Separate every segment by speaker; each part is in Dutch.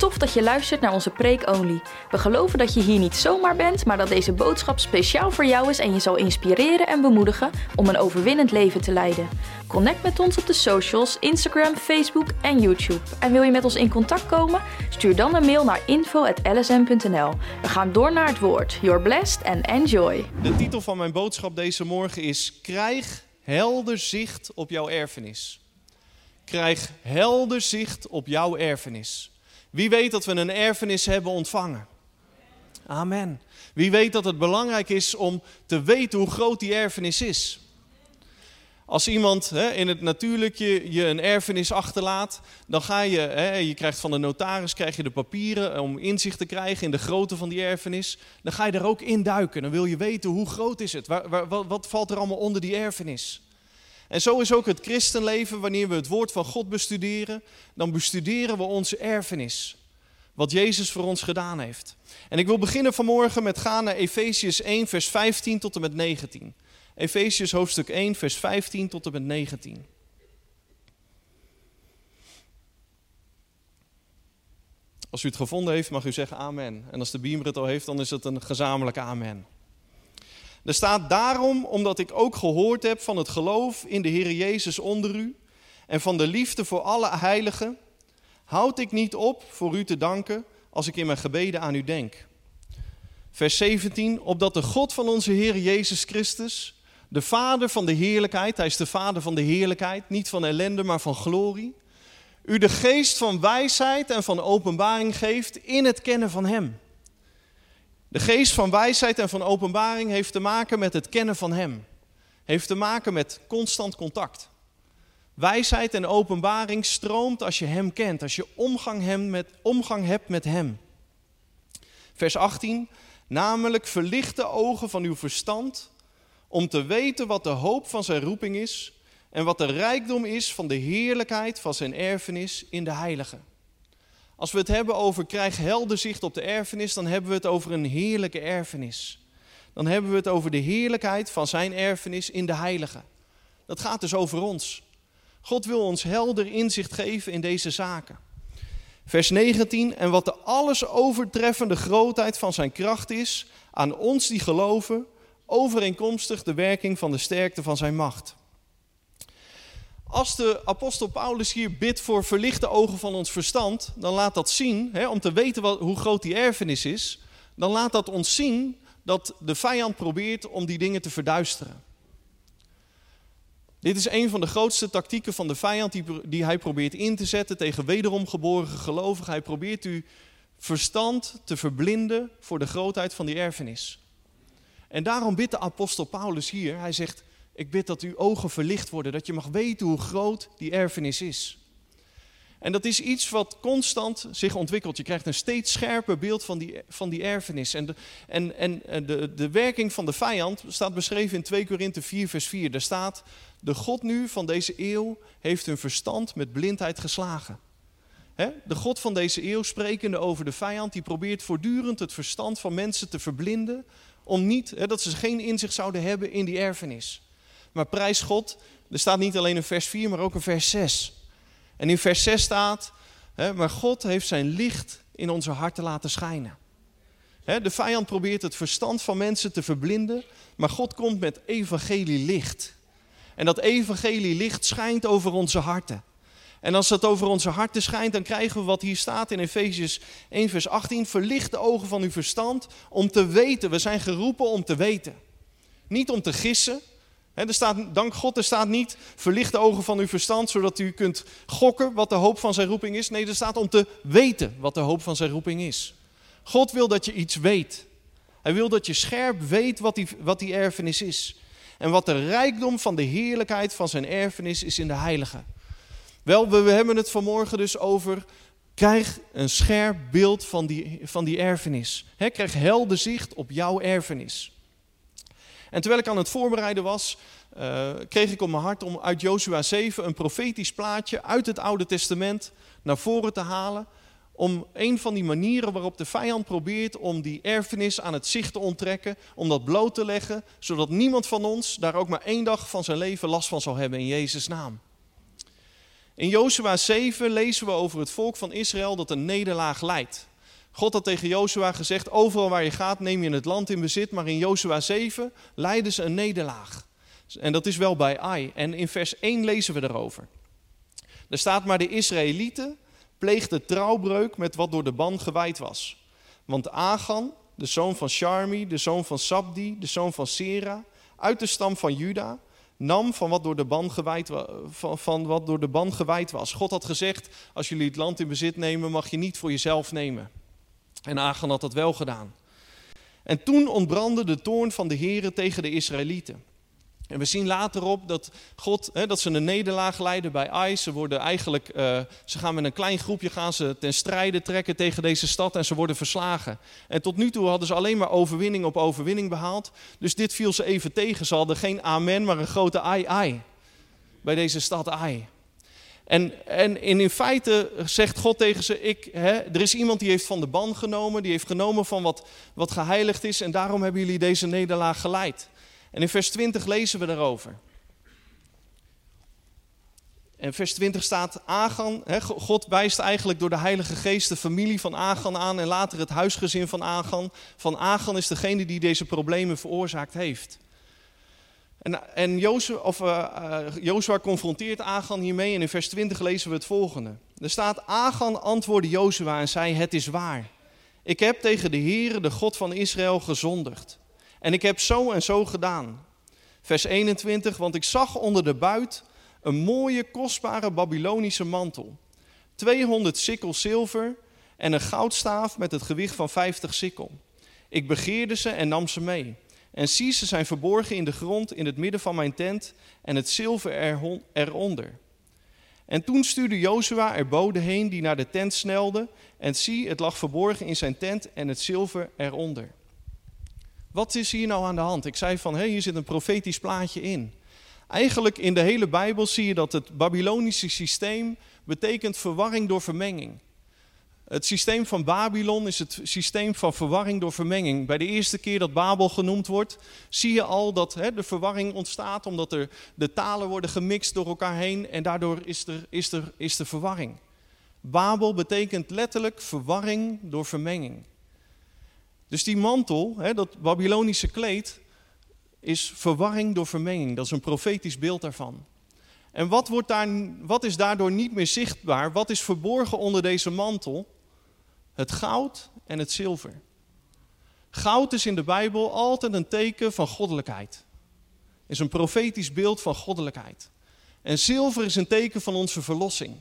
Speaker 1: Tof dat je luistert naar onze Preek Only. We geloven dat je hier niet zomaar bent, maar dat deze boodschap speciaal voor jou is en je zal inspireren en bemoedigen om een overwinnend leven te leiden. Connect met ons op de socials, Instagram, Facebook en YouTube. En wil je met ons in contact komen? Stuur dan een mail naar info.lsm.nl. We gaan door naar het woord. You're blessed and enjoy.
Speaker 2: De titel van mijn boodschap deze morgen is Krijg helder zicht op jouw erfenis. Krijg helder zicht op jouw erfenis. Wie weet dat we een erfenis hebben ontvangen? Amen. Wie weet dat het belangrijk is om te weten hoe groot die erfenis is? Als iemand hè, in het natuurlijke je een erfenis achterlaat, dan ga je, hè, je krijgt van de notaris krijg je de papieren om inzicht te krijgen in de grootte van die erfenis. Dan ga je er ook in duiken. Dan wil je weten hoe groot is het? Waar, wat valt er allemaal onder die erfenis? En zo is ook het christenleven, wanneer we het woord van God bestuderen, dan bestuderen we onze erfenis. Wat Jezus voor ons gedaan heeft. En ik wil beginnen vanmorgen met gaan naar Efesius 1, vers 15 tot en met 19. Efesius hoofdstuk 1, vers 15 tot en met 19. Als u het gevonden heeft, mag u zeggen amen. En als de beamer het al heeft, dan is het een gezamenlijk amen. Er staat daarom, omdat ik ook gehoord heb van het geloof in de Heer Jezus onder u en van de liefde voor alle heiligen, houd ik niet op voor u te danken als ik in mijn gebeden aan u denk. Vers 17, opdat de God van onze Heer Jezus Christus, de Vader van de heerlijkheid, hij is de Vader van de heerlijkheid, niet van ellende, maar van glorie, u de geest van wijsheid en van openbaring geeft in het kennen van Hem. De geest van wijsheid en van openbaring heeft te maken met het kennen van Hem. Heeft te maken met constant contact. Wijsheid en openbaring stroomt als je Hem kent, als je omgang, hem met, omgang hebt met Hem. Vers 18, namelijk verlicht de ogen van uw verstand om te weten wat de hoop van zijn roeping is en wat de rijkdom is van de heerlijkheid van zijn erfenis in de heiligen. Als we het hebben over krijg helder zicht op de erfenis, dan hebben we het over een heerlijke erfenis. Dan hebben we het over de heerlijkheid van zijn erfenis in de heiligen. Dat gaat dus over ons. God wil ons helder inzicht geven in deze zaken. Vers 19, en wat de alles overtreffende grootheid van zijn kracht is aan ons die geloven, overeenkomstig de werking van de sterkte van zijn macht. Als de apostel Paulus hier bidt voor verlichte ogen van ons verstand, dan laat dat zien, hè, om te weten wat, hoe groot die erfenis is, dan laat dat ons zien dat de vijand probeert om die dingen te verduisteren. Dit is een van de grootste tactieken van de vijand die, hij probeert in te zetten tegen wederom geboren gelovigen. Hij probeert u verstand te verblinden voor de grootheid van die erfenis. En daarom bidt de apostel Paulus hier, hij zegt, ik bid dat uw ogen verlicht worden, dat je mag weten hoe groot die erfenis is. En dat is iets wat constant zich ontwikkelt. Je krijgt een steeds scherper beeld van die, van die erfenis. En, de, en, en de, de werking van de vijand staat beschreven in 2 Korinthe 4, vers 4. Daar staat, de God nu van deze eeuw heeft hun verstand met blindheid geslagen. De God van deze eeuw, sprekende over de vijand, die probeert voortdurend het verstand van mensen te verblinden, om niet, dat ze geen inzicht zouden hebben in die erfenis. Maar prijs God, er staat niet alleen in vers 4, maar ook in vers 6. En in vers 6 staat, hè, maar God heeft zijn licht in onze harten laten schijnen. Hè, de vijand probeert het verstand van mensen te verblinden, maar God komt met evangelie licht. En dat evangelie licht schijnt over onze harten. En als dat over onze harten schijnt, dan krijgen we wat hier staat in Efesius 1, vers 18. Verlicht de ogen van uw verstand om te weten. We zijn geroepen om te weten. Niet om te gissen, er staat, dank God, er staat niet verlicht de ogen van uw verstand, zodat u kunt gokken wat de hoop van zijn roeping is. Nee, er staat om te weten wat de hoop van zijn roeping is. God wil dat je iets weet. Hij wil dat je scherp weet wat die, wat die erfenis is. En wat de rijkdom van de heerlijkheid van zijn erfenis is in de heilige. Wel, we hebben het vanmorgen dus over, krijg een scherp beeld van die, van die erfenis. krijg helder zicht op jouw erfenis. En terwijl ik aan het voorbereiden was, uh, kreeg ik op mijn hart om uit Jozua 7 een profetisch plaatje uit het Oude Testament naar voren te halen. Om een van die manieren waarop de vijand probeert om die erfenis aan het zicht te onttrekken, om dat bloot te leggen, zodat niemand van ons daar ook maar één dag van zijn leven last van zal hebben in Jezus' naam. In Jozua 7 lezen we over het volk van Israël dat een nederlaag leidt. God had tegen Jozua gezegd, overal waar je gaat neem je het land in bezit. Maar in Jozua 7 leiden ze een nederlaag. En dat is wel bij Ai. En in vers 1 lezen we erover. Er staat maar de Israëlieten pleegden trouwbreuk met wat door de ban gewijd was. Want Agan, de zoon van Sharmi, de zoon van Sabdi, de zoon van Sera, uit de stam van Juda, nam van wat, door de ban gewijd, van wat door de ban gewijd was. God had gezegd, als jullie het land in bezit nemen, mag je niet voor jezelf nemen. En Agan had dat wel gedaan. En toen ontbrandde de toorn van de Heeren tegen de Israëlieten. En we zien later op dat God, hè, dat ze een nederlaag leiden bij Ai. Ze, worden eigenlijk, uh, ze gaan met een klein groepje gaan ze ten strijde trekken tegen deze stad en ze worden verslagen. En tot nu toe hadden ze alleen maar overwinning op overwinning behaald. Dus dit viel ze even tegen. Ze hadden geen amen, maar een grote ai ai bij deze stad Ai. En, en, in feite zegt God tegen ze, ik, hè, er is iemand die heeft van de ban genomen, die heeft genomen van wat, wat geheiligd is en daarom hebben jullie deze nederlaag geleid. En in vers 20 lezen we daarover. En vers 20 staat, Agan, hè, God wijst eigenlijk door de Heilige Geest de familie van Agan aan en later het huisgezin van Agan. Van Agan is degene die deze problemen veroorzaakt heeft. En, en of, uh, confronteert Agan hiermee en in vers 20 lezen we het volgende. Er staat, Agan antwoordde Jozua en zei, het is waar. Ik heb tegen de Heere, de God van Israël, gezondigd. En ik heb zo en zo gedaan. Vers 21, want ik zag onder de buit een mooie, kostbare Babylonische mantel. 200 sikkel zilver en een goudstaaf met het gewicht van 50 sikkel. Ik begeerde ze en nam ze mee. En zie, ze zijn verborgen in de grond in het midden van mijn tent en het zilver eronder. En toen stuurde Jozua er boden heen die naar de tent snelden. En zie, het lag verborgen in zijn tent en het zilver eronder. Wat is hier nou aan de hand? Ik zei van, hé, hier zit een profetisch plaatje in. Eigenlijk in de hele Bijbel zie je dat het Babylonische systeem betekent verwarring door vermenging. Het systeem van Babylon is het systeem van verwarring door vermenging. Bij de eerste keer dat Babel genoemd wordt, zie je al dat hè, de verwarring ontstaat omdat er de talen worden gemixt door elkaar heen en daardoor is er, is er, is er verwarring. Babel betekent letterlijk verwarring door vermenging. Dus die mantel, hè, dat Babylonische kleed, is verwarring door vermenging. Dat is een profetisch beeld daarvan. En wat, wordt daar, wat is daardoor niet meer zichtbaar? Wat is verborgen onder deze mantel? Het goud en het zilver. Goud is in de Bijbel altijd een teken van goddelijkheid. Is een profetisch beeld van goddelijkheid. En zilver is een teken van onze verlossing.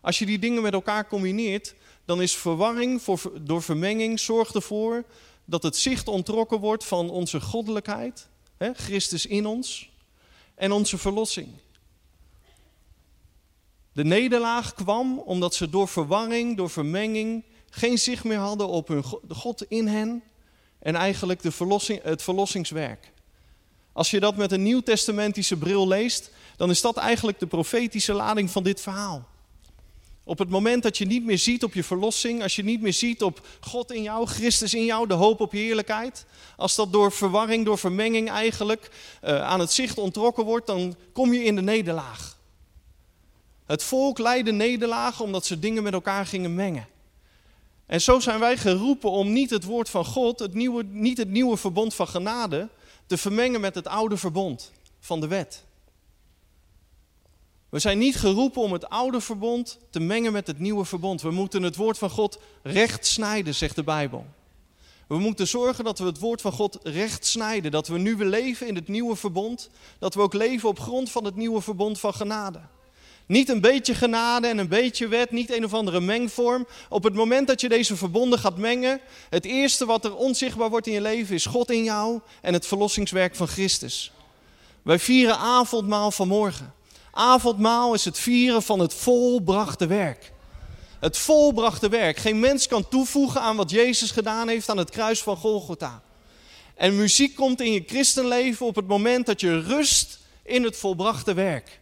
Speaker 2: Als je die dingen met elkaar combineert, dan is verwarring voor, door vermenging zorgt ervoor dat het zicht ontrokken wordt van onze goddelijkheid, hè, Christus in ons, en onze verlossing. De nederlaag kwam omdat ze door verwarring, door vermenging, geen zicht meer hadden op hun God in hen en eigenlijk de verlossing, het verlossingswerk. Als je dat met een nieuwtestamentische bril leest, dan is dat eigenlijk de profetische lading van dit verhaal. Op het moment dat je niet meer ziet op je verlossing, als je niet meer ziet op God in jou, Christus in jou, de hoop op heerlijkheid, als dat door verwarring, door vermenging eigenlijk uh, aan het zicht ontrokken wordt, dan kom je in de nederlaag. Het volk leidde nederlagen omdat ze dingen met elkaar gingen mengen. En zo zijn wij geroepen om niet het woord van God, het nieuwe, niet het nieuwe verbond van genade, te vermengen met het oude verbond van de wet. We zijn niet geroepen om het oude verbond te mengen met het nieuwe verbond. We moeten het woord van God recht snijden, zegt de Bijbel. We moeten zorgen dat we het woord van God recht snijden. Dat we nu we leven in het nieuwe verbond, dat we ook leven op grond van het nieuwe verbond van genade. Niet een beetje genade en een beetje wet, niet een of andere mengvorm. Op het moment dat je deze verbonden gaat mengen, het eerste wat er onzichtbaar wordt in je leven is God in jou en het verlossingswerk van Christus. Wij vieren avondmaal vanmorgen. Avondmaal is het vieren van het volbrachte werk. Het volbrachte werk. Geen mens kan toevoegen aan wat Jezus gedaan heeft aan het kruis van Golgotha. En muziek komt in je christenleven op het moment dat je rust in het volbrachte werk.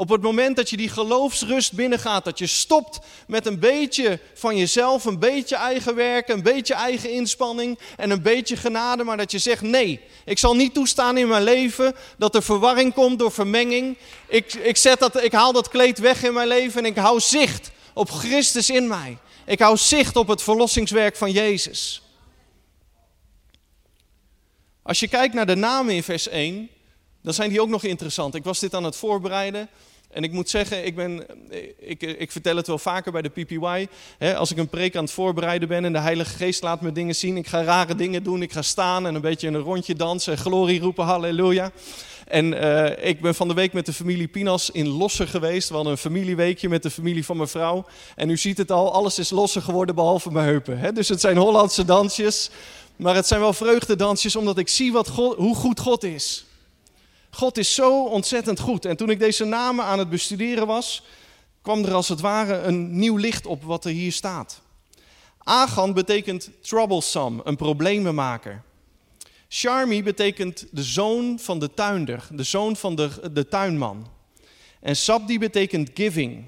Speaker 2: Op het moment dat je die geloofsrust binnengaat, dat je stopt met een beetje van jezelf, een beetje eigen werk, een beetje eigen inspanning en een beetje genade, maar dat je zegt nee, ik zal niet toestaan in mijn leven dat er verwarring komt door vermenging. Ik, ik, zet dat, ik haal dat kleed weg in mijn leven en ik hou zicht op Christus in mij. Ik hou zicht op het verlossingswerk van Jezus. Als je kijkt naar de namen in vers 1, dan zijn die ook nog interessant. Ik was dit aan het voorbereiden. En ik moet zeggen, ik, ben, ik, ik vertel het wel vaker bij de PPY. Hè, als ik een preek aan het voorbereiden ben en de Heilige Geest laat me dingen zien. Ik ga rare dingen doen. Ik ga staan en een beetje een rondje dansen. Glorie roepen, halleluja. En uh, ik ben van de week met de familie Pinas in Losser geweest. We hadden een familieweekje met de familie van mijn vrouw. En u ziet het al, alles is losser geworden behalve mijn heupen. Hè? Dus het zijn Hollandse dansjes. Maar het zijn wel vreugdedansjes omdat ik zie wat God, hoe goed God is. God is zo ontzettend goed. En toen ik deze namen aan het bestuderen was, kwam er als het ware een nieuw licht op wat er hier staat. Agan betekent troublesome, een problemenmaker. Charmi betekent de zoon van de tuinder, de zoon van de, de tuinman. En Sabdi betekent giving.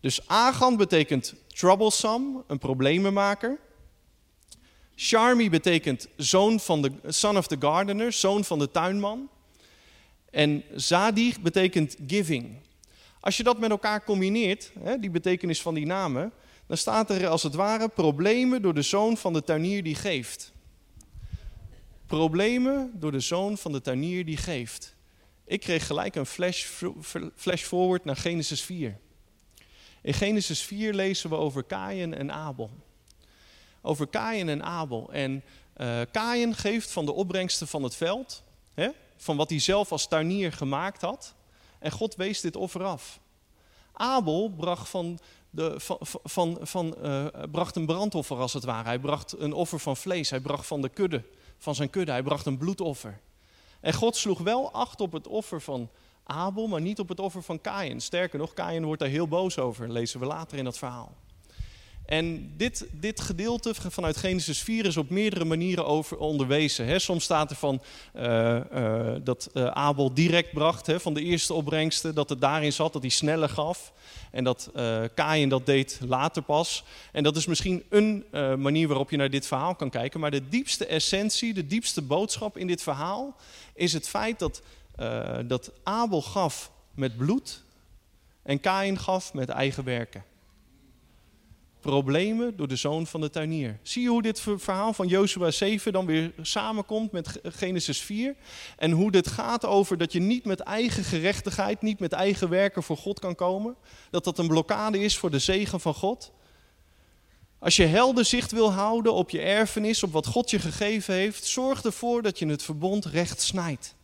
Speaker 2: Dus Agan betekent troublesome, een problemenmaker. Charmi betekent zoon van de, son of the gardener, zoon van de tuinman. En zadig betekent giving. Als je dat met elkaar combineert, hè, die betekenis van die namen, dan staat er als het ware problemen door de zoon van de tuinier die geeft. Problemen door de zoon van de tuinier die geeft. Ik kreeg gelijk een flash, flash forward naar Genesis 4. In Genesis 4 lezen we over Kain en Abel. Over Kain en Abel. En uh, geeft van de opbrengsten van het veld. Hè? Van wat hij zelf als tuinier gemaakt had. En God wees dit offer af. Abel bracht, van de, van, van, van, uh, bracht een brandoffer als het ware. Hij bracht een offer van vlees. Hij bracht van de kudde, van zijn kudde. Hij bracht een bloedoffer. En God sloeg wel acht op het offer van Abel, maar niet op het offer van Kain. Sterker nog, Kain wordt daar heel boos over, lezen we later in dat verhaal. En dit, dit gedeelte vanuit Genesis 4 is op meerdere manieren over onderwezen. Soms staat er van uh, uh, dat uh, Abel direct bracht van de eerste opbrengsten, dat het daarin zat, dat hij sneller gaf. En dat Kain dat deed later pas. En dat is misschien een manier waarop je naar dit verhaal kan kijken. Maar de diepste essentie, de diepste boodschap in dit verhaal is het feit dat, dat Abel gaf met bloed en Kain gaf met eigen werken problemen door de zoon van de tuinier. Zie je hoe dit verhaal van Jozua 7 dan weer samenkomt met Genesis 4? En hoe dit gaat over dat je niet met eigen gerechtigheid, niet met eigen werken voor God kan komen. Dat dat een blokkade is voor de zegen van God. Als je helder zicht wil houden op je erfenis, op wat God je gegeven heeft, zorg ervoor dat je het verbond recht snijdt.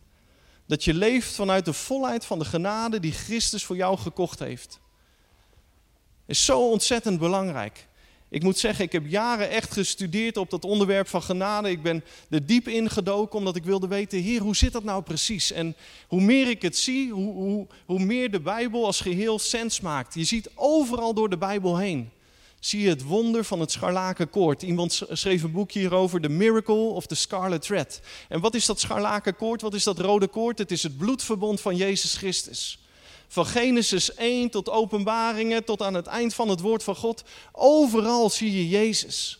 Speaker 2: Dat je leeft vanuit de volheid van de genade die Christus voor jou gekocht heeft is zo ontzettend belangrijk. Ik moet zeggen, ik heb jaren echt gestudeerd op dat onderwerp van genade. Ik ben er diep ingedoken omdat ik wilde weten, Heer, hoe zit dat nou precies? En hoe meer ik het zie, hoe, hoe, hoe meer de Bijbel als geheel sens maakt. Je ziet overal door de Bijbel heen, zie je het wonder van het scharlakenkoord. Iemand schreef een boekje hierover, The Miracle of the Scarlet Thread. En wat is dat scharlakenkoord? Wat is dat rode koord? Het is het bloedverbond van Jezus Christus. Van Genesis 1 tot openbaringen, tot aan het eind van het woord van God. Overal zie je Jezus.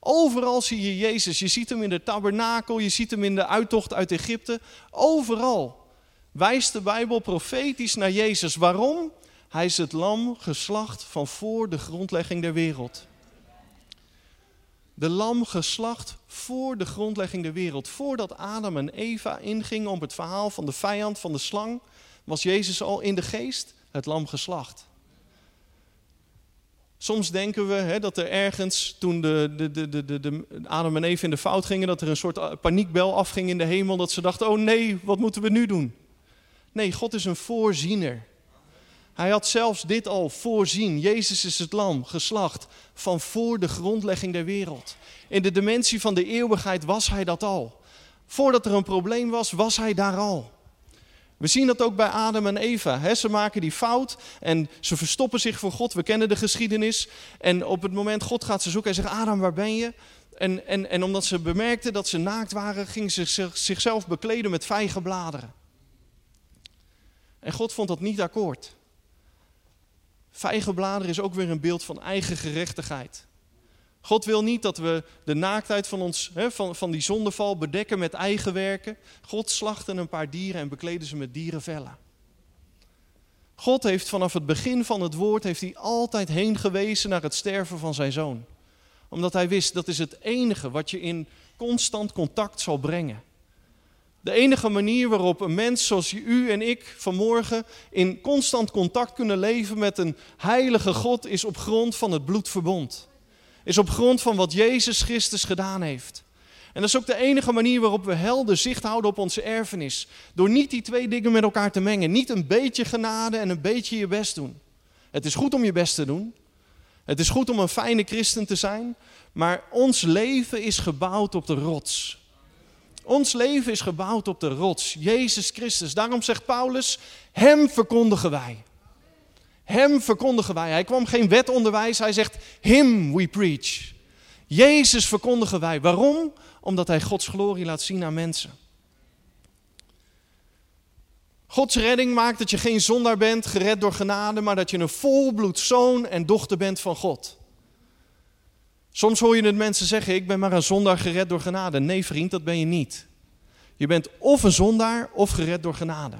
Speaker 2: Overal zie je Jezus. Je ziet hem in de tabernakel, je ziet hem in de uittocht uit Egypte. Overal wijst de Bijbel profetisch naar Jezus. Waarom? Hij is het lam geslacht van voor de grondlegging der wereld. De lam geslacht voor de grondlegging der wereld. Voordat Adam en Eva ingingen op het verhaal van de vijand, van de slang was Jezus al in de geest het lam geslacht. Soms denken we hè, dat er ergens, toen de, de, de, de, de Adam en Eve in de fout gingen, dat er een soort paniekbel afging in de hemel, dat ze dachten, oh nee, wat moeten we nu doen? Nee, God is een voorziener. Hij had zelfs dit al voorzien. Jezus is het lam, geslacht, van voor de grondlegging der wereld. In de dimensie van de eeuwigheid was hij dat al. Voordat er een probleem was, was hij daar al. We zien dat ook bij Adam en Eva. Ze maken die fout en ze verstoppen zich voor God. We kennen de geschiedenis. En op het moment God gaat ze zoeken en zegt, Adam, waar ben je? En, en, en omdat ze bemerkten dat ze naakt waren, gingen ze zichzelf bekleden met vijgenbladeren. En God vond dat niet akkoord. Vijgenbladeren is ook weer een beeld van eigen gerechtigheid. God wil niet dat we de naaktheid van, ons, van, van die zondeval bedekken met eigen werken. God slachtte een paar dieren en bekleden ze met dierenvellen. God heeft vanaf het begin van het woord heeft hij altijd heen gewezen naar het sterven van zijn zoon. Omdat hij wist dat is het enige wat je in constant contact zal brengen. De enige manier waarop een mens zoals u en ik vanmorgen in constant contact kunnen leven met een heilige God is op grond van het bloedverbond. Is op grond van wat Jezus Christus gedaan heeft. En dat is ook de enige manier waarop we helder zicht houden op onze erfenis. Door niet die twee dingen met elkaar te mengen. Niet een beetje genade en een beetje je best doen. Het is goed om je best te doen. Het is goed om een fijne christen te zijn. Maar ons leven is gebouwd op de rots. Ons leven is gebouwd op de rots, Jezus Christus. Daarom zegt Paulus, Hem verkondigen wij. Hem verkondigen wij. Hij kwam geen wet onderwijs, hij zegt, Him we preach. Jezus verkondigen wij. Waarom? Omdat hij Gods glorie laat zien aan mensen. Gods redding maakt dat je geen zondaar bent, gered door genade, maar dat je een volbloed zoon en dochter bent van God. Soms hoor je het mensen zeggen, ik ben maar een zondaar gered door genade. Nee vriend, dat ben je niet. Je bent of een zondaar of gered door genade.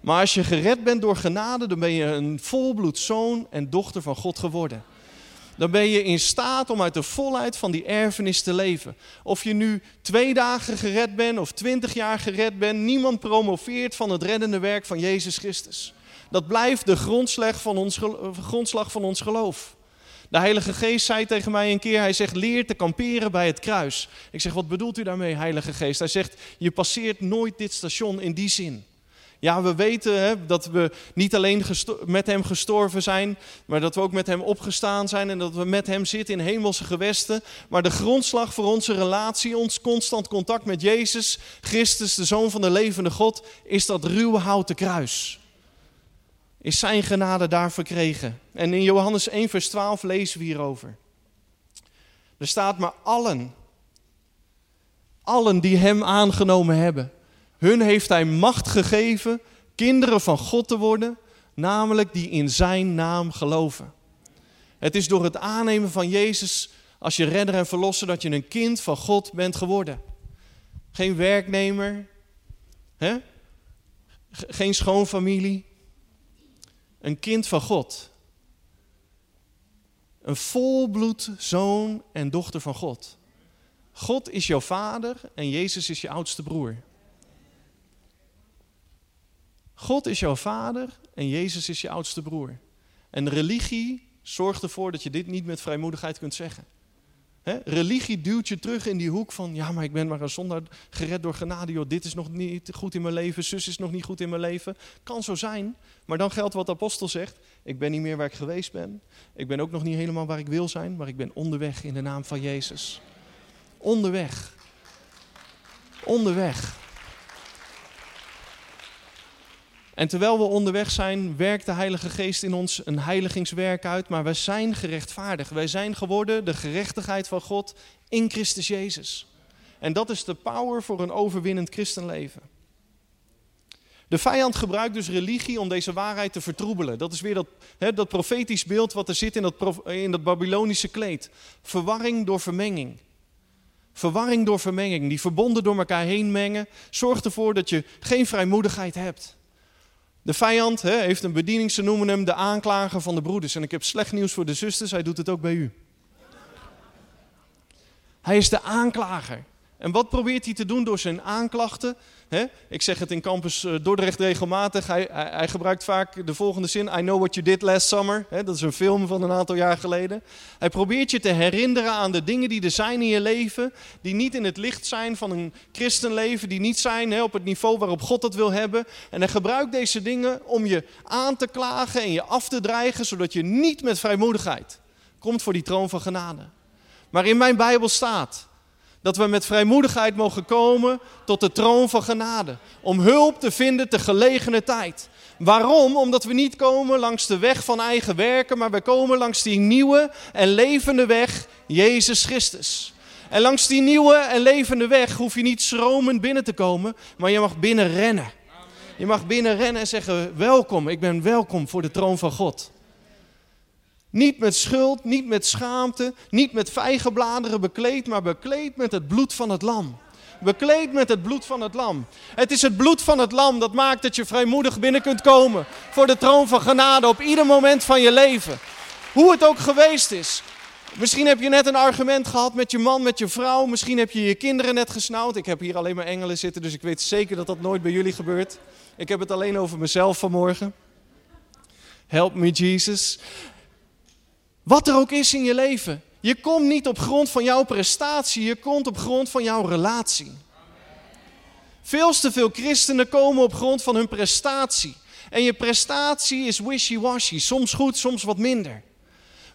Speaker 2: Maar als je gered bent door genade, dan ben je een volbloed zoon en dochter van God geworden. Dan ben je in staat om uit de volheid van die erfenis te leven. Of je nu twee dagen gered bent of twintig jaar gered bent, niemand promoveert van het reddende werk van Jezus Christus. Dat blijft de grondslag van ons, grondslag van ons geloof. De Heilige Geest zei tegen mij een keer, hij zegt leer te kamperen bij het kruis. Ik zeg, wat bedoelt u daarmee, Heilige Geest? Hij zegt, je passeert nooit dit station in die zin. Ja, we weten hè, dat we niet alleen met hem gestorven zijn, maar dat we ook met hem opgestaan zijn en dat we met hem zitten in hemelse gewesten. Maar de grondslag voor onze relatie, ons constant contact met Jezus, Christus, de Zoon van de levende God, is dat ruwe houten kruis is zijn genade daar verkregen. En in Johannes 1, vers 12 lezen we hierover. Er staat maar allen, allen die hem aangenomen hebben, hun heeft hij macht gegeven kinderen van God te worden, namelijk die in zijn naam geloven. Het is door het aannemen van Jezus als je redder en verlosser dat je een kind van God bent geworden. Geen werknemer, hè? geen schoonfamilie, een kind van God. Een volbloed zoon en dochter van God. God is jouw vader en Jezus is je oudste broer. God is jouw vader en Jezus is je oudste broer. En religie zorgt ervoor dat je dit niet met vrijmoedigheid kunt zeggen. Religie duwt je terug in die hoek van, ja, maar ik ben maar een zondaar gered door genade. Dit is nog niet goed in mijn leven, zus is nog niet goed in mijn leven. Kan zo zijn, maar dan geldt wat de apostel zegt. Ik ben niet meer waar ik geweest ben. Ik ben ook nog niet helemaal waar ik wil zijn, maar ik ben onderweg in de naam van Jezus. Onderweg. Onderweg. En terwijl we onderweg zijn, werkt de Heilige Geest in ons een heiligingswerk uit, maar wij zijn gerechtvaardigd. Wij zijn geworden de gerechtigheid van God in Christus Jezus. En dat is de power voor een overwinnend christenleven. De vijand gebruikt dus religie om deze waarheid te vertroebelen. Dat is weer dat, dat profetisch beeld wat er zit in dat, in dat Babylonische kleed. Verwarring door vermenging. Verwarring door vermenging, die verbonden door elkaar heen mengen, zorgt ervoor dat je geen vrijmoedigheid hebt. De vijand heeft een bediening, ze noemen hem de aanklager van de broeders. En ik heb slecht nieuws voor de zusters, hij doet het ook bij u. Hij is de aanklager. En wat probeert hij te doen door zijn aanklachten? Ik zeg het in campus uh, Dordrecht regelmatig. Hij, hij, gebruikt vaak de volgende zin: I know what you did last summer. dat is een film van een aantal jaar geleden. Hij probeert je te herinneren aan de dingen die er zijn in je leven. Die niet in het licht zijn van een christenleven. Die niet zijn op het niveau waarop God dat wil hebben. En hij gebruikt deze dingen om je aan te klagen en je af te dreigen. Zodat je niet met vrijmoedigheid komt voor die troon van genade. Maar in mijn Bijbel staat dat we met vrijmoedigheid mogen komen tot de troon van genade. Om hulp te vinden te gelegene tijd. Waarom? Omdat we niet komen langs de weg van eigen werken, maar we komen langs die nieuwe en levende weg, Jezus Christus. En langs die nieuwe en levende weg hoef je niet schromend binnen te komen, maar je mag binnen rennen. Je mag binnen rennen en zeggen: Welkom, ik ben welkom voor de troon van God. Niet met schuld, niet met schaamte, niet met vijgenbladeren bekleed, maar bekleed met het bloed van het lam. Bekleed met het bloed van het lam. Het is het bloed van het lam dat maakt dat je vrijmoedig binnen kunt komen voor de troon van genade op ieder moment van je leven. Hoe het ook geweest is. Misschien heb je net een argument gehad met je man, met je vrouw. Misschien heb je je kinderen net gesnauwd. Ik heb hier alleen maar engelen zitten, dus ik weet zeker dat dat nooit bij jullie gebeurt. Ik heb het alleen over mezelf vanmorgen. Help me, Jesus. Wat er ook is in je leven. Je komt niet op grond van jouw prestatie, je komt op grond van jouw relatie. Veel te veel christenen komen op grond van hun prestatie. En je prestatie is wishy-washy, soms goed, soms wat minder.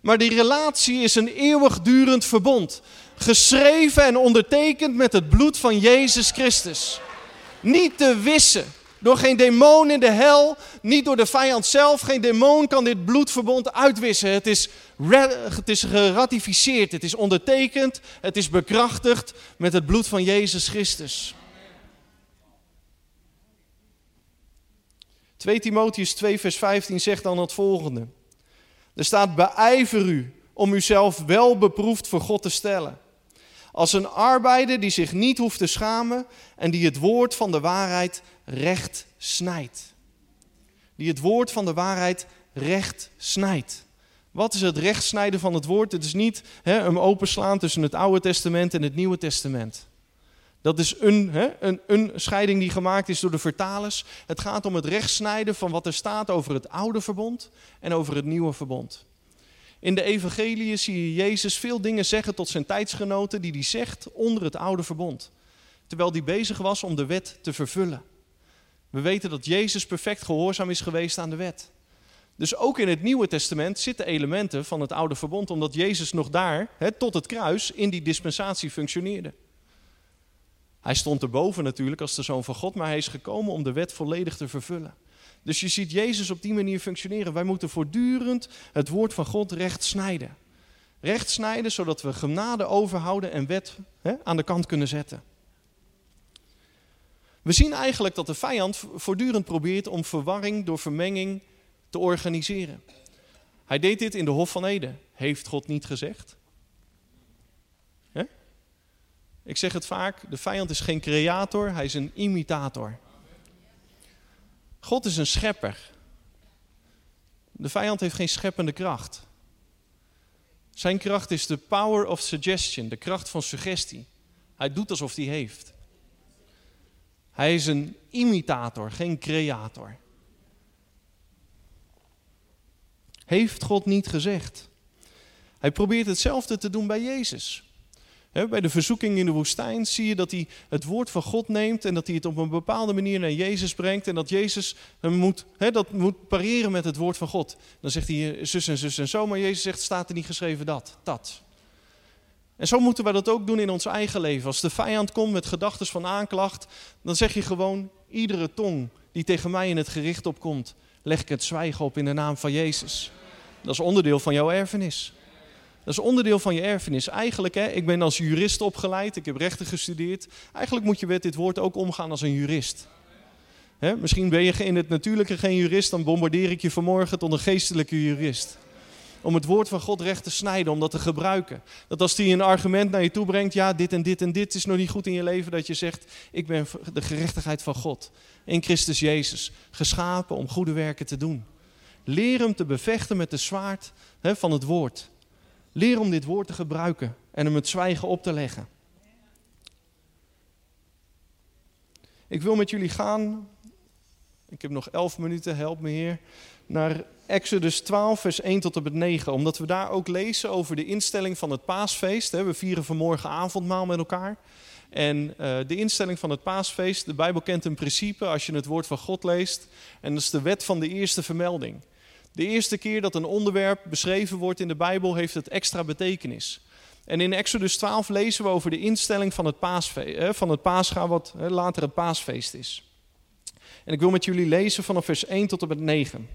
Speaker 2: Maar die relatie is een eeuwigdurend verbond. Geschreven en ondertekend met het bloed van Jezus Christus. Niet te wissen. Door geen demon in de hel, niet door de vijand zelf. Geen demon kan dit bloedverbond uitwissen. Het is, het is geratificeerd, het is ondertekend, het is bekrachtigd met het bloed van Jezus Christus. 2 Timotheus 2 vers 15 zegt dan het volgende. Er staat beijver u om uzelf wel beproefd voor God te stellen. Als een arbeider die zich niet hoeft te schamen en die het woord van de waarheid recht snijdt. Die het woord van de waarheid recht snijdt. Wat is het rechtsnijden van het woord? Het is niet hè, hem openslaan tussen het Oude Testament en het Nieuwe Testament. Dat is een, een, een scheiding die gemaakt is door de vertalers. Het gaat om het rechtsnijden van wat er staat over het Oude Verbond en over het Nieuwe Verbond. In de Evangelie zie je Jezus veel dingen zeggen tot zijn tijdsgenoten die hij zegt onder het Oude Verbond. Terwijl hij bezig was om de wet te vervullen. We weten dat Jezus perfect gehoorzaam is geweest aan de wet. Dus ook in het Nieuwe Testament zitten elementen van het Oude Verbond, omdat Jezus nog daar, tot het kruis, in die dispensatie functioneerde. Hij stond erboven natuurlijk als de Zoon van God, maar hij is gekomen om de wet volledig te vervullen. Dus je ziet Jezus op die manier functioneren. Wij moeten voortdurend het woord van God recht snijden. Recht snijden zodat we genade overhouden en wet hè, aan de kant kunnen zetten. We zien eigenlijk dat de vijand voortdurend probeert om verwarring door vermenging te organiseren. Hij deed dit in de Hof van Eden. Heeft God niet gezegd? Ik zeg het vaak, de vijand is geen creator, hij is een imitator. God is een schepper. De vijand heeft geen scheppende kracht. Zijn kracht is de power of suggestion, de kracht van suggestie. Hij doet alsof hij heeft. Hij is een imitator, geen creator. Heeft God niet gezegd? Hij probeert hetzelfde te doen bij Jezus bij de verzoeking in de woestijn zie je dat hij het woord van God neemt en dat hij het op een bepaalde manier naar Jezus brengt en dat Jezus hem moet, dat moet pareren met het woord van God. Dan zegt hij eh, zus en zus en zo, maar Jezus zegt staat er niet geschreven dat, dat. En zo moeten we dat ook doen in ons eigen leven. Als de vijand komt met gedachten van aanklacht, dan zeg je gewoon iedere tong die tegen mij in het gericht opkomt, leg ik het zwijgen op in de naam van Jezus. Dat is onderdeel van jouw erfenis. Dat is onderdeel van je erfenis. Eigenlijk, hè, ik ben als jurist opgeleid, ik heb rechten gestudeerd. Eigenlijk moet je met dit woord ook omgaan als een jurist. Hè, misschien ben je in het natuurlijke geen jurist, dan bombardeer ik je vanmorgen tot een geestelijke jurist. Om het woord van God recht te snijden, om dat te gebruiken. Dat als die een argument naar je toe brengt, ja, dit en dit en dit is nog niet goed in je leven, dat je zegt, ik ben de gerechtigheid van God. In Christus Jezus, geschapen om goede werken te doen. Leer hem te bevechten met de zwaard hè, van het woord. Leer om dit woord te gebruiken en hem het zwijgen op te leggen. Ik wil met jullie gaan, ik heb nog elf minuten, help me Heer, naar Exodus 12, vers 1 tot en met 9. Omdat we daar ook lezen over de instelling van het paasfeest. We vieren vanmorgen avondmaal met elkaar. En eh, de instelling van het paasfeest, de Bijbel kent een principe als je het woord van God leest. En dat is de wet van de eerste vermelding. De eerste keer dat een onderwerp beschreven wordt in de Bijbel heeft het extra betekenis. En in Exodus 12 lezen we over de instelling van het, paasfeest, van het paascha, wat later het paasfeest is. En ik wil met jullie lezen vanaf vers 1 tot en met 9.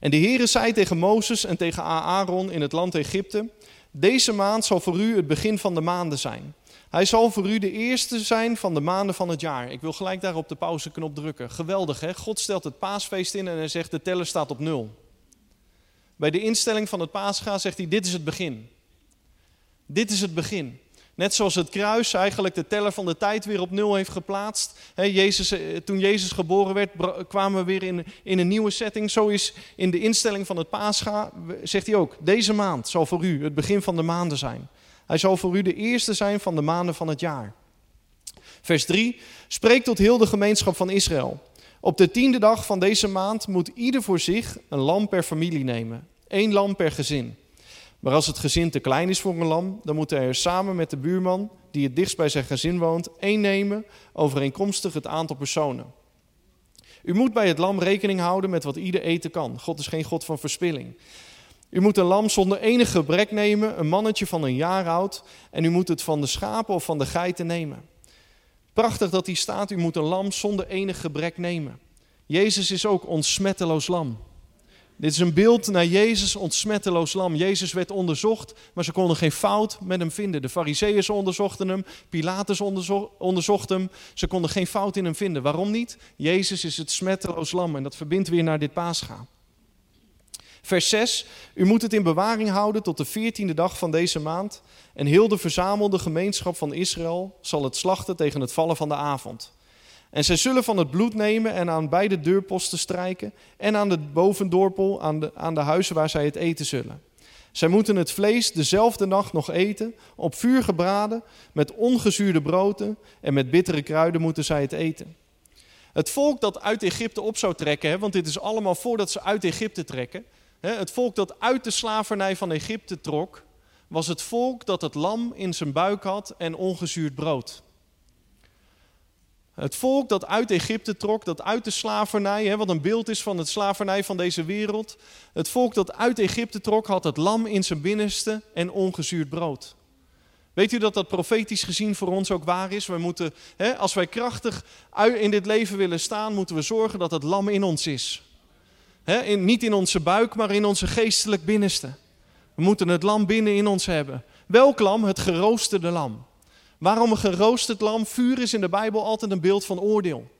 Speaker 2: En de Heere zei tegen Mozes en tegen Aaron in het land Egypte: Deze maand zal voor u het begin van de maanden zijn. Hij zal voor u de eerste zijn van de maanden van het jaar. Ik wil gelijk daar op de pauzeknop drukken. Geweldig hè? God stelt het paasfeest in en hij zegt de teller staat op nul. Bij de instelling van het paascha zegt hij dit is het begin. Dit is het begin. Net zoals het kruis eigenlijk de teller van de tijd weer op nul heeft geplaatst. Jezus, eh, toen Jezus geboren werd, kwamen we weer in, in een nieuwe setting. Zo is in de instelling van het paascha, zegt hij ook, deze maand zal voor u het begin van de maanden zijn. Hij zal voor u de eerste zijn van de maanden van het jaar. Vers 3. Spreek tot heel de gemeenschap van Israël. Op de tiende dag van deze maand moet ieder voor zich een lam per familie nemen. Eén lam per gezin. Maar als het gezin te klein is voor een lam, dan moet hij er samen met de buurman, die het dichtst bij zijn gezin woont, één nemen, overeenkomstig het aantal personen. U moet bij het lam rekening houden met wat ieder eten kan. God is geen God van verspilling. U moet een lam zonder enig gebrek nemen, een mannetje van een jaar oud, en u moet het van de schapen of van de geiten nemen. Prachtig dat hier staat, u moet een lam zonder enig gebrek nemen. Jezus is ook ons smetteloos lam. Dit is een beeld naar Jezus, ons smetteloos lam. Jezus werd onderzocht, maar ze konden geen fout met hem vinden. De fariseeërs onderzochten hem, Pilatus onderzocht hem. Ze konden geen fout in hem vinden. Waarom niet? Jezus is het smetteloos lam en dat verbindt weer naar dit paasgaan. Vers 6. U moet het in bewaring houden tot de veertiende dag van deze maand. En heel de verzamelde gemeenschap van Israël zal het slachten tegen het vallen van de avond. En zij zullen van het bloed nemen en aan beide deurposten strijken. En aan de bovendorpel, aan de, aan de huizen waar zij het eten zullen. Zij moeten het vlees dezelfde nacht nog eten, op vuur gebraden, met ongezuurde broden en met bittere kruiden moeten zij het eten. Het volk dat uit Egypte op zou trekken, want dit is allemaal voordat ze uit Egypte trekken, het volk dat uit de slavernij van Egypte trok, was het volk dat het lam in zijn buik had en ongezuurd brood. Het volk dat uit Egypte trok, dat uit de slavernij, wat een beeld is van het slavernij van deze wereld. Het volk dat uit Egypte trok, had het lam in zijn binnenste en ongezuurd brood. Weet u dat dat profetisch gezien voor ons ook waar is? We moeten, als wij krachtig in dit leven willen staan, moeten we zorgen dat het lam in ons is in, niet in onze buik, maar in onze geestelijk binnenste. We moeten het lam binnen in ons hebben. Welk lam? Het geroosterde lam. Waarom een geroosterd lam? Vuur is in de Bijbel altijd een beeld van oordeel.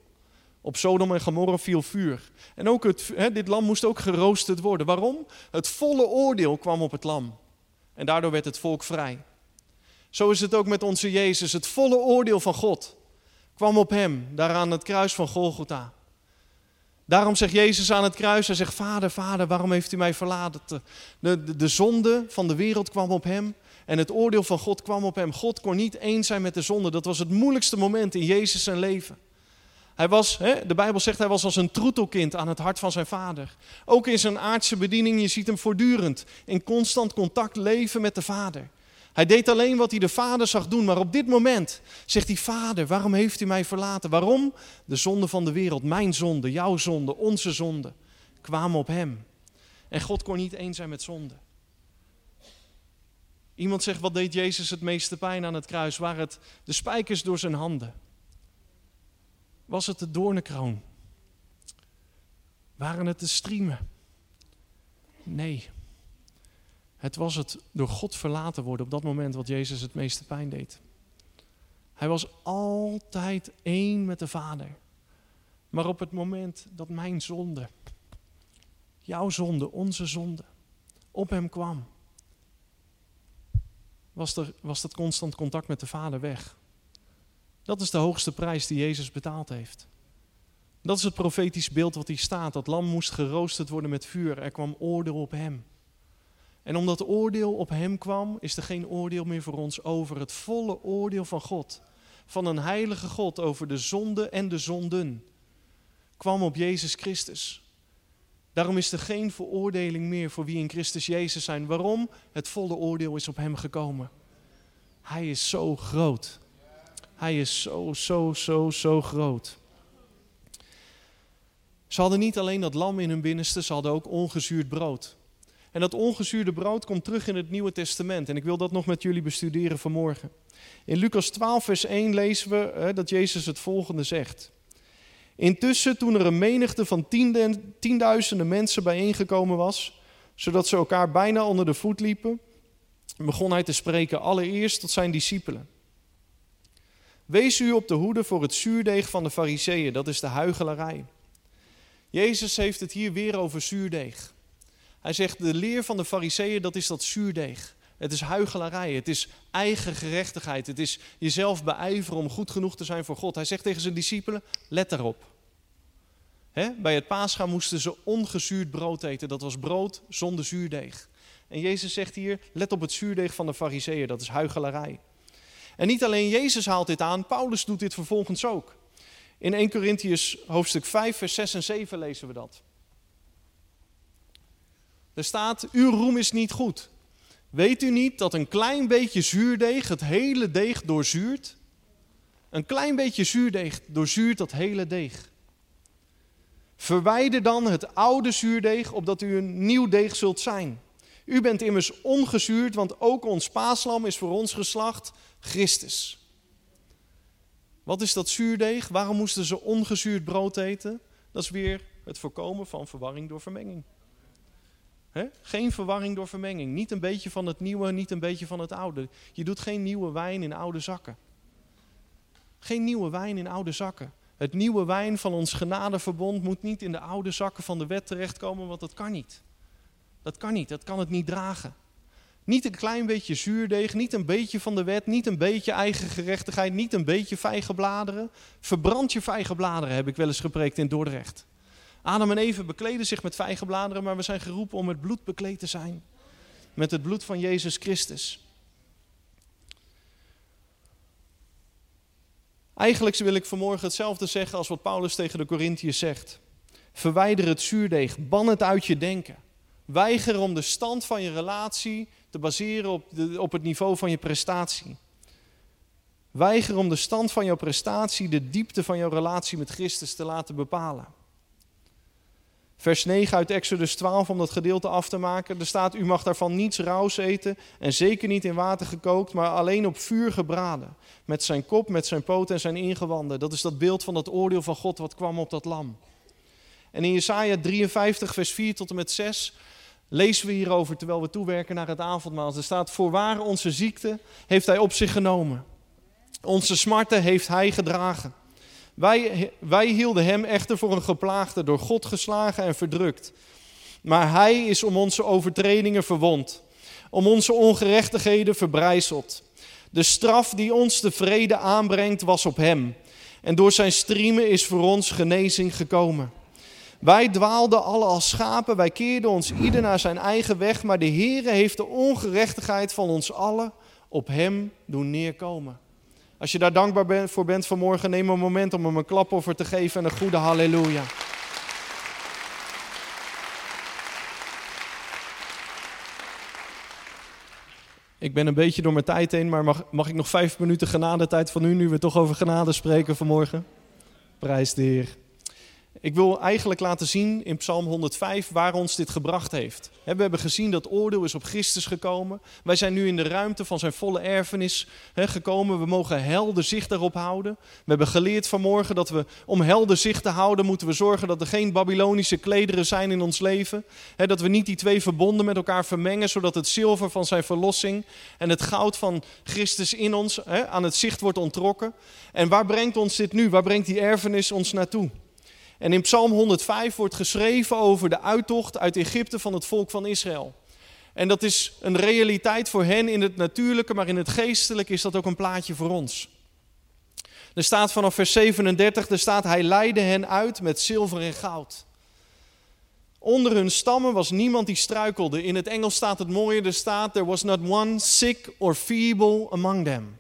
Speaker 2: Op Sodom en Gomorra viel vuur. En ook het, dit lam moest ook geroosterd worden. Waarom? Het volle oordeel kwam op het lam. En daardoor werd het volk vrij. Zo is het ook met onze Jezus. Het volle oordeel van God kwam op hem, daar aan het kruis van Golgotha. Daarom zegt Jezus aan het kruis, hij zegt, Vader, Vader, waarom heeft u mij verlaten? De, de, de, zonde van de wereld kwam op hem en het oordeel van God kwam op hem. God kon niet eens zijn met de zonde. Dat was het moeilijkste moment in Jezus zijn leven. Hij was, hè, de Bijbel zegt, hij was als een troetelkind aan het hart van zijn vader. Ook in zijn aardse bediening, je ziet hem voortdurend in constant contact leven met de vader. Hij deed alleen wat hij de vader zag doen, maar op dit moment zegt hij, vader, waarom heeft u mij verlaten? Waarom? De zonde van de wereld, mijn zonde, jouw zonde, onze zonde, kwamen op hem. En God kon niet eens zijn met zonde. Iemand zegt, wat deed Jezus het meeste pijn aan het kruis? Waren het de spijkers door zijn handen? Was het de doornenkroon? Waren het de striemen? Nee. Het was het door God verlaten worden op dat moment wat Jezus het meeste pijn deed. Hij was altijd één met de Vader. Maar op het moment dat mijn zonde, jouw zonde, onze zonde, op hem kwam, was, er, was dat constant contact met de Vader weg. Dat is de hoogste prijs die Jezus betaald heeft. Dat is het profetisch beeld wat hier staat. Dat lam moest geroosterd worden met vuur. Er kwam oordeel op hem. En omdat oordeel op hem kwam, is er geen oordeel meer voor ons over. Het volle oordeel van God, van een heilige God over de zonde en de zonden, kwam op Jezus Christus. Daarom is er geen veroordeling meer voor wie in Christus Jezus zijn. Waarom? Het volle oordeel is op hem gekomen. Hij is zo groot. Hij is zo, zo, zo, zo groot. Ze hadden niet alleen dat lam in hun binnenste, ze hadden ook ongezuurd brood. En dat ongezuurde brood komt terug in het Nieuwe Testament. En ik wil dat nog met jullie bestuderen vanmorgen. In Lucas 12, vers 1 lezen we hè, dat Jezus het volgende zegt. Intussen, toen er een menigte van tienduizenden mensen bijeengekomen was, zodat ze elkaar bijna onder de voet liepen, begon hij te spreken allereerst tot zijn discipelen. Wees u op de hoede voor het zuurdeeg van de fariseeën, dat is de huigelarij. Jezus heeft het hier weer over zuurdeeg. Hij zegt, de leer van de fariseeën, dat is dat zuurdeeg. Het is huigelarij, het is eigen gerechtigheid, het is jezelf beijveren om goed genoeg te zijn voor God. Hij zegt tegen zijn discipelen, let daarop. bij het paasgaan moesten ze ongezuurd brood eten, dat was brood zonder zuurdeeg. En Jezus zegt hier, let op het zuurdeeg van de fariseeën, dat is huigelarij. En niet alleen Jezus haalt dit aan, Paulus doet dit vervolgens ook. In 1 Corinthians hoofdstuk 5, vers 6 en 7 lezen we dat. Er staat, uw roem is niet goed. Weet u niet dat een klein beetje zuurdeeg het hele deeg doorzuurt? Een klein beetje zuurdeeg doorzuurt dat hele deeg. Verwijder dan het oude zuurdeeg, opdat u een nieuw deeg zult zijn. U bent immers ongezuurd, want ook ons paaslam is voor ons geslacht, Christus. Wat is dat zuurdeeg? Waarom moesten ze ongezuurd brood eten? Dat is weer het voorkomen van verwarring door vermenging. Geen verwarring door vermenging. Niet een beetje van het nieuwe, niet een beetje van het oude. Je doet geen nieuwe wijn in oude zakken. Geen nieuwe wijn in oude zakken. Het nieuwe wijn van ons genadeverbond moet niet in de oude zakken van de wet terechtkomen, want dat kan niet. Dat kan niet, dat kan het niet dragen. Niet een klein beetje zuurdeeg, niet een beetje van de wet, niet een beetje eigen gerechtigheid, niet een beetje vijgenbladeren. Verbrand je vijgenbladeren, heb ik wel eens gepreekt in Dordrecht. Adam en Eve bekleden zich met vijgenbladeren, maar we zijn geroepen om met bloed bekleed te zijn. Met het bloed van Jezus Christus. Eigenlijk wil ik vanmorgen hetzelfde zeggen als wat Paulus tegen de Corinthiërs zegt. Verwijder het zuurdeeg, ban het uit je denken. Weiger om de stand van je relatie te baseren op, de, op het niveau van je prestatie. Weiger om de stand van jouw prestatie, de diepte van jouw relatie met Christus te laten bepalen. Vers 9 uit Exodus 12, om dat gedeelte af te maken. Er staat, u mag daarvan niets rauws eten en zeker niet in water gekookt, maar alleen op vuur gebraden. Met zijn kop, met zijn poten en zijn ingewanden. Dat is dat beeld van dat oordeel van God wat kwam op dat lam. En in Jesaja 53, vers 4 tot en met 6 lezen we hierover terwijl we toewerken naar het avondmaal. Er staat, voorwaar onze ziekte heeft hij op zich genomen. Onze smarten heeft hij gedragen. Wij, hielden hem echter voor een geplaagde, door God geslagen en verdrukt. Maar hij is om onze overtredingen verwond, om onze ongerechtigheden verbrijzeld. De straf die ons de vrede aanbrengt was op hem. En door zijn striemen is voor ons genezing gekomen. Wij dwaalden alle als schapen, wij keerden ons ieder naar zijn eigen weg, maar de Heere heeft de ongerechtigheid van ons allen op hem doen neerkomen. Als je daar dankbaar voor bent vanmorgen, neem een moment om hem een klap over te geven en een goede halleluja. Ik ben een beetje door mijn tijd heen, maar mag, mag ik nog vijf minuten genadetijd van u, nu we toch over genade spreken vanmorgen? Prijs de Heer. Ik wil eigenlijk laten zien in Psalm 105 waar ons dit gebracht heeft. We hebben gezien dat oordeel is op Christus gekomen. Wij zijn nu in de ruimte van zijn volle erfenis gekomen. We mogen helder zicht daarop houden. We hebben geleerd vanmorgen dat we om helder zicht te houden moeten we zorgen dat er geen Babylonische klederen zijn in ons leven. Dat we niet die twee verbonden met elkaar vermengen, zodat het zilver van zijn verlossing en het goud van Christus in ons aan het zicht wordt ontrokken. En waar brengt ons dit nu? Waar brengt die erfenis ons naartoe? En in Psalm 105 wordt geschreven over de uittocht uit Egypte van het volk van Israël. En dat is een realiteit voor hen in het natuurlijke, maar in het geestelijke is dat ook een plaatje voor ons. Er staat vanaf vers 37, er staat, hij leidde hen uit met zilver en goud. Onder hun stammen was niemand die struikelde. In het Engels staat het mooie, er staat, there was not one sick or feeble among them.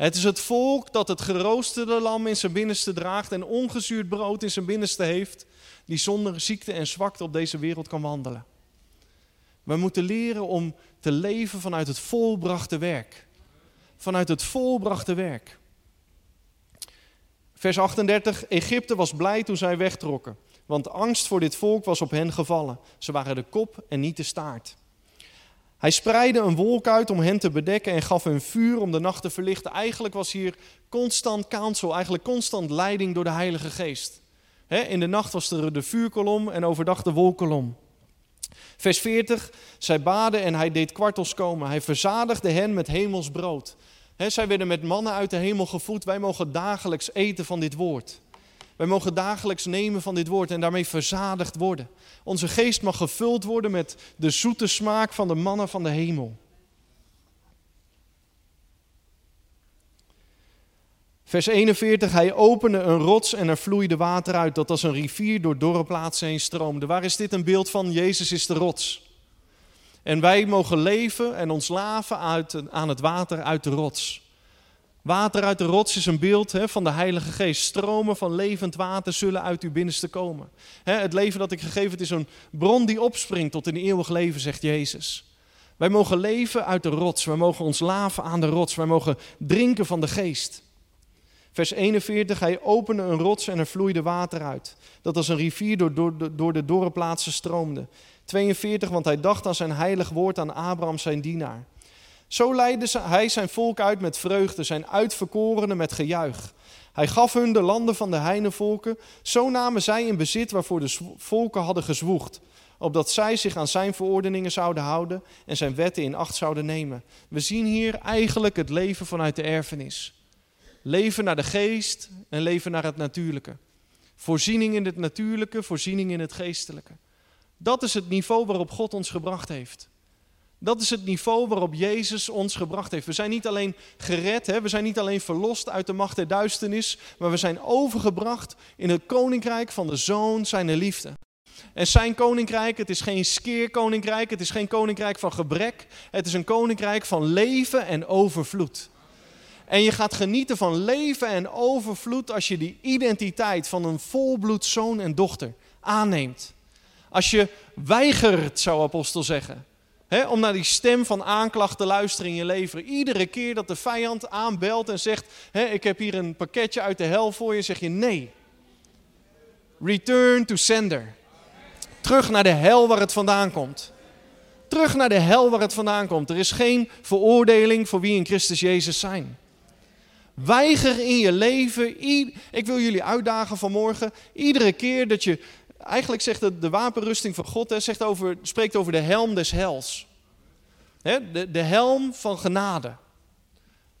Speaker 2: Het is het volk dat het geroosterde lam in zijn binnenste draagt en ongezuurd brood in zijn binnenste heeft, die zonder ziekte en zwakte op deze wereld kan wandelen. We moeten leren om te leven vanuit het volbrachte werk. Vanuit het volbrachte werk. Vers 38. Egypte was blij toen zij wegtrokken, want angst voor dit volk was op hen gevallen. Ze waren de kop en niet de staart. Hij spreidde een wolk uit om hen te bedekken en gaf hun vuur om de nacht te verlichten. Eigenlijk was hier constant counsel, eigenlijk constant leiding door de Heilige Geest. in de nacht was er de vuurkolom en overdag de wolkolom. Vers 40, zij baden en hij deed kwartels komen. Hij verzadigde hen met hemels brood. zij werden met mannen uit de hemel gevoed. Wij mogen dagelijks eten van dit woord. Wij mogen dagelijks nemen van dit woord en daarmee verzadigd worden. Onze geest mag gevuld worden met de zoete smaak van de mannen van de hemel. Vers 41, hij opende een rots en er vloeide water uit, dat als een rivier door dorre plaatsen heen stroomde. Waar is dit een beeld van? Jezus is de rots. En wij mogen leven en ons laven uit, aan het water uit de rots. Water uit de rots is een beeld hè, van de Heilige Geest. Stromen van levend water zullen uit uw binnenste komen. Hè, het leven dat ik gegeven heb is een bron die opspringt tot een eeuwig leven, zegt Jezus. Wij mogen leven uit de rots. Wij mogen ons laven aan de rots. Wij mogen drinken van de Geest. Vers 41, hij opende een rots en er vloeide water uit. Dat als een rivier door, door, door de dorre plaatsen stroomde. 42, want hij dacht aan zijn heilig woord aan Abraham zijn dienaar. Zo leidde hij zijn volk uit met vreugde, zijn uitverkorenen met gejuich. Hij gaf hun de landen van de heinevolken. Zo namen zij in bezit waarvoor de volken hadden gezwoegd. Opdat zij zich aan zijn verordeningen zouden houden en zijn wetten in acht zouden nemen. We zien hier eigenlijk het leven vanuit de erfenis. Leven naar de geest en leven naar het natuurlijke. Voorziening in het natuurlijke, voorziening in het geestelijke. Dat is het niveau waarop God ons gebracht heeft. Dat is het niveau waarop Jezus ons gebracht heeft. We zijn niet alleen gered, hè? we zijn niet alleen verlost uit de macht der duisternis, maar we zijn overgebracht in het koninkrijk van de Zoon, zijn liefde. En zijn koninkrijk, het is geen skeerkoninkrijk, het is geen koninkrijk van gebrek, het is een koninkrijk van leven en overvloed. En je gaat genieten van leven en overvloed als je die identiteit van een volbloed zoon en dochter aanneemt. Als je weigert, zou apostel zeggen, om naar die stem van aanklacht te luisteren in je leven. Iedere keer dat de vijand aanbelt en zegt, ik heb hier een pakketje uit de hel voor je, zeg je nee. Return to sender. Terug naar de hel waar het vandaan komt. Terug naar de hel waar het vandaan komt. Er is geen veroordeling voor wie in Christus Jezus zijn. Weiger in je leven. Ik wil jullie uitdagen vanmorgen. Iedere keer dat je. Eigenlijk zegt het de wapenrusting van God. Hè, zegt over, spreekt over de helm des hels. Hè, de, de helm van genade.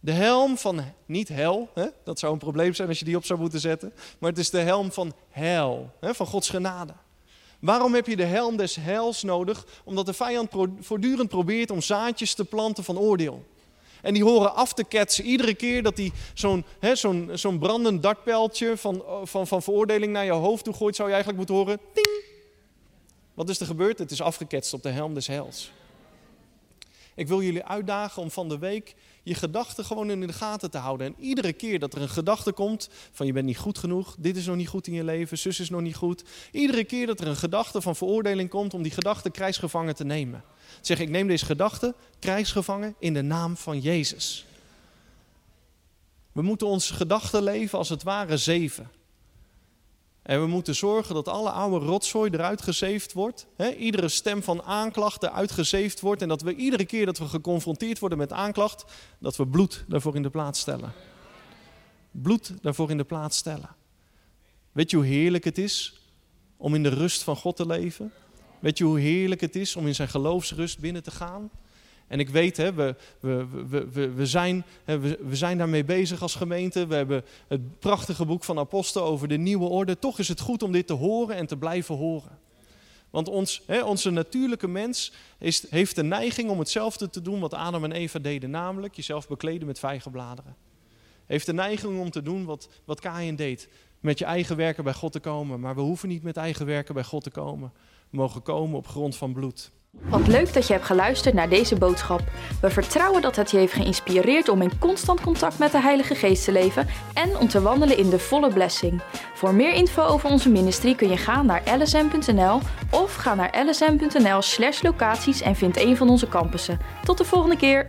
Speaker 2: De helm van niet hel. Hè, dat zou een probleem zijn als je die op zou moeten zetten. Maar het is de helm van hel. Hè, van Gods genade. Waarom heb je de helm des hels nodig? Omdat de vijand voortdurend probeert om zaadjes te planten van oordeel. En die horen af te ketsen iedere keer dat hij zo'n zo'n zo'n brandend dartpijltje van, van, van veroordeling naar je hoofd toe gooit, zou je eigenlijk moeten horen, ting. Wat is er gebeurd? Het is afgeketst op de helm des hels. Ik wil jullie uitdagen om van de week je gedachten gewoon in de gaten te houden. En iedere keer dat er een gedachte komt van je bent niet goed genoeg, dit is nog niet goed in je leven, zus is nog niet goed. Iedere keer dat er een gedachte van veroordeling komt om die gedachte krijgsgevangen te nemen. Zeg ik neem deze gedachte krijgsgevangen in de naam van Jezus. We moeten onze gedachten leven als het ware zeven. En we moeten zorgen dat alle oude rotzooi eruit gezeefd wordt. iedere stem van aanklacht eruit gezeefd wordt. En dat we iedere keer dat we geconfronteerd worden met aanklacht, dat we bloed daarvoor in de plaats stellen. Bloed daarvoor in de plaats stellen. Weet je hoe heerlijk het is om in de rust van God te leven? Weet je hoe heerlijk het is om in zijn geloofsrust binnen te gaan? En ik weet, hè, we, we, we, we, zijn, we, zijn daarmee bezig als gemeente. We hebben het prachtige boek van Apostel over de nieuwe orde. Toch is het goed om dit te horen en te blijven horen. Want ons, hè, onze natuurlijke mens is, heeft de neiging om hetzelfde te doen wat Adam en Eva deden. Namelijk jezelf bekleden met vijgenbladeren. Heeft de neiging om te doen wat, wat Kain deed. Met je eigen werken bij God te komen. Maar we hoeven niet met eigen werken bij God te komen. We mogen komen op grond van bloed.
Speaker 1: Wat leuk dat je hebt geluisterd naar deze boodschap. We vertrouwen dat het je heeft geïnspireerd om in constant contact met de Heilige Geest te leven en om te wandelen in de volle blessing. Voor meer info over onze ministry kun je gaan naar lsm.nl of ga naar lsm.nl/locaties en vind een van onze campussen. Tot de volgende keer.